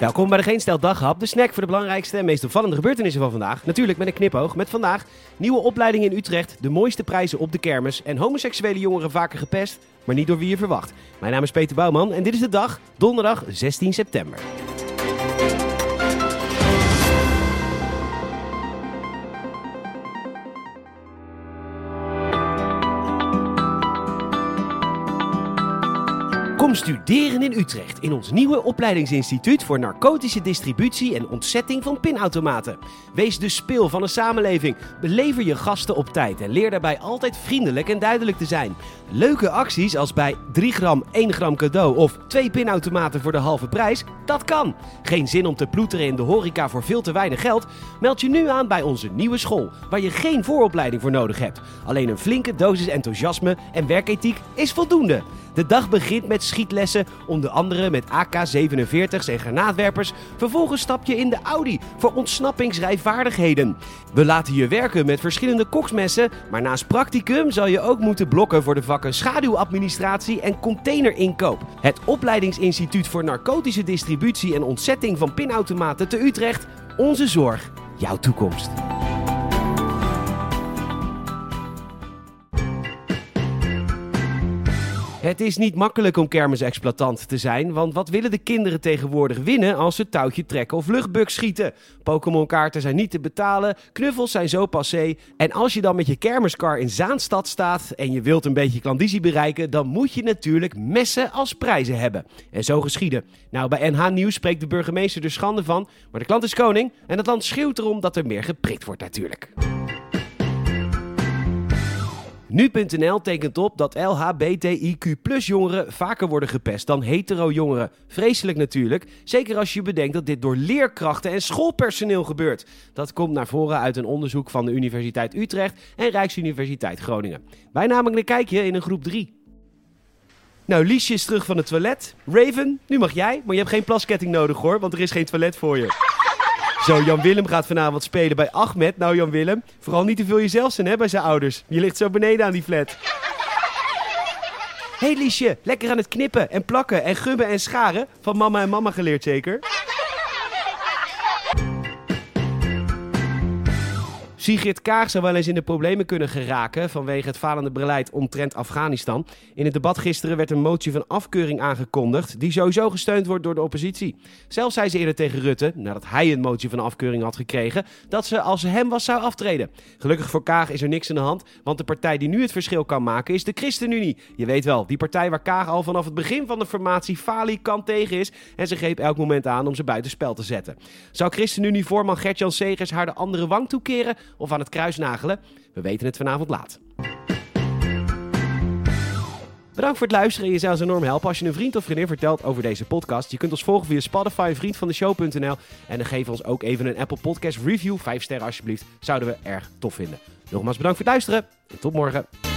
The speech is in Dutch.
Welkom bij de Geen Stel Daghap, de snack voor de belangrijkste en meest opvallende gebeurtenissen van vandaag. Natuurlijk met een knipoog met vandaag nieuwe opleidingen in Utrecht, de mooiste prijzen op de kermis en homoseksuele jongeren vaker gepest, maar niet door wie je verwacht. Mijn naam is Peter Bouwman en dit is de dag, donderdag 16 september. Studeren in Utrecht in ons nieuwe opleidingsinstituut voor narcotische distributie en ontzetting van pinautomaten. Wees de speel van een samenleving. Belever je gasten op tijd en leer daarbij altijd vriendelijk en duidelijk te zijn. Leuke acties als bij 3 gram 1 gram cadeau of 2 pinautomaten voor de halve prijs, dat kan. Geen zin om te ploeteren in de horeca voor veel te weinig geld? Meld je nu aan bij onze nieuwe school, waar je geen vooropleiding voor nodig hebt. Alleen een flinke dosis enthousiasme en werkethiek is voldoende. De dag begint met schietlessen, onder andere met AK-47's en granaatwerpers. Vervolgens stap je in de Audi voor ontsnappingsrijvaardigheden. We laten je werken met verschillende koksmessen, maar naast practicum zal je ook moeten blokken voor de vakken schaduwadministratie en containerinkoop. Het opleidingsinstituut voor narcotische distributie en ontzetting van pinautomaten te Utrecht. Onze zorg, jouw toekomst. Het is niet makkelijk om kermisexploitant te zijn, want wat willen de kinderen tegenwoordig winnen als ze touwtje trekken of luchtbug schieten? Pokémon-kaarten zijn niet te betalen, knuffels zijn zo passé. En als je dan met je kermiskar in Zaanstad staat en je wilt een beetje klandizie bereiken, dan moet je natuurlijk messen als prijzen hebben. En zo geschieden. Nou, bij NH Nieuws spreekt de burgemeester er schande van, maar de klant is koning en het land schreeuwt erom dat er meer geprikt wordt natuurlijk. Nu.nl tekent op dat LHBTIQ jongeren vaker worden gepest dan hetero jongeren. Vreselijk natuurlijk, zeker als je bedenkt dat dit door leerkrachten en schoolpersoneel gebeurt. Dat komt naar voren uit een onderzoek van de Universiteit Utrecht en Rijksuniversiteit Groningen. Wij namen een kijkje in een groep 3. Nou, Liesje is terug van het toilet. Raven, nu mag jij, maar je hebt geen plasketting nodig hoor, want er is geen toilet voor je. Zo, Jan Willem gaat vanavond spelen bij Ahmed. Nou, Jan Willem, vooral niet te veel jezelf zijn hè, bij zijn ouders. Je ligt zo beneden aan die flat. Hé hey Liesje, lekker aan het knippen en plakken en gubben en scharen. Van mama en mama geleerd zeker? Sigrid Kaag zou wel eens in de problemen kunnen geraken vanwege het falende beleid omtrent Afghanistan. In het debat gisteren werd een motie van afkeuring aangekondigd, die sowieso gesteund wordt door de oppositie. Zelf zei ze eerder tegen Rutte, nadat hij een motie van afkeuring had gekregen, dat ze als hem was zou aftreden. Gelukkig voor Kaag is er niks aan de hand, want de partij die nu het verschil kan maken is de ChristenUnie. Je weet wel, die partij waar Kaag al vanaf het begin van de formatie falikant tegen is en ze greep elk moment aan om ze buitenspel te zetten. Zou ChristenUnie-voorman Gertjan Segers haar de andere wang toekeren of aan het kruis nagelen? We weten het vanavond laat. Bedankt voor het luisteren. Je zou enorm helpen als je een vriend of vriendin vertelt over deze podcast. Je kunt ons volgen via Spotify, vriendvandeshow.nl. En dan geef ons ook even een Apple Podcast review. Vijf sterren alsjeblieft. Zouden we erg tof vinden. Nogmaals bedankt voor het luisteren en tot morgen.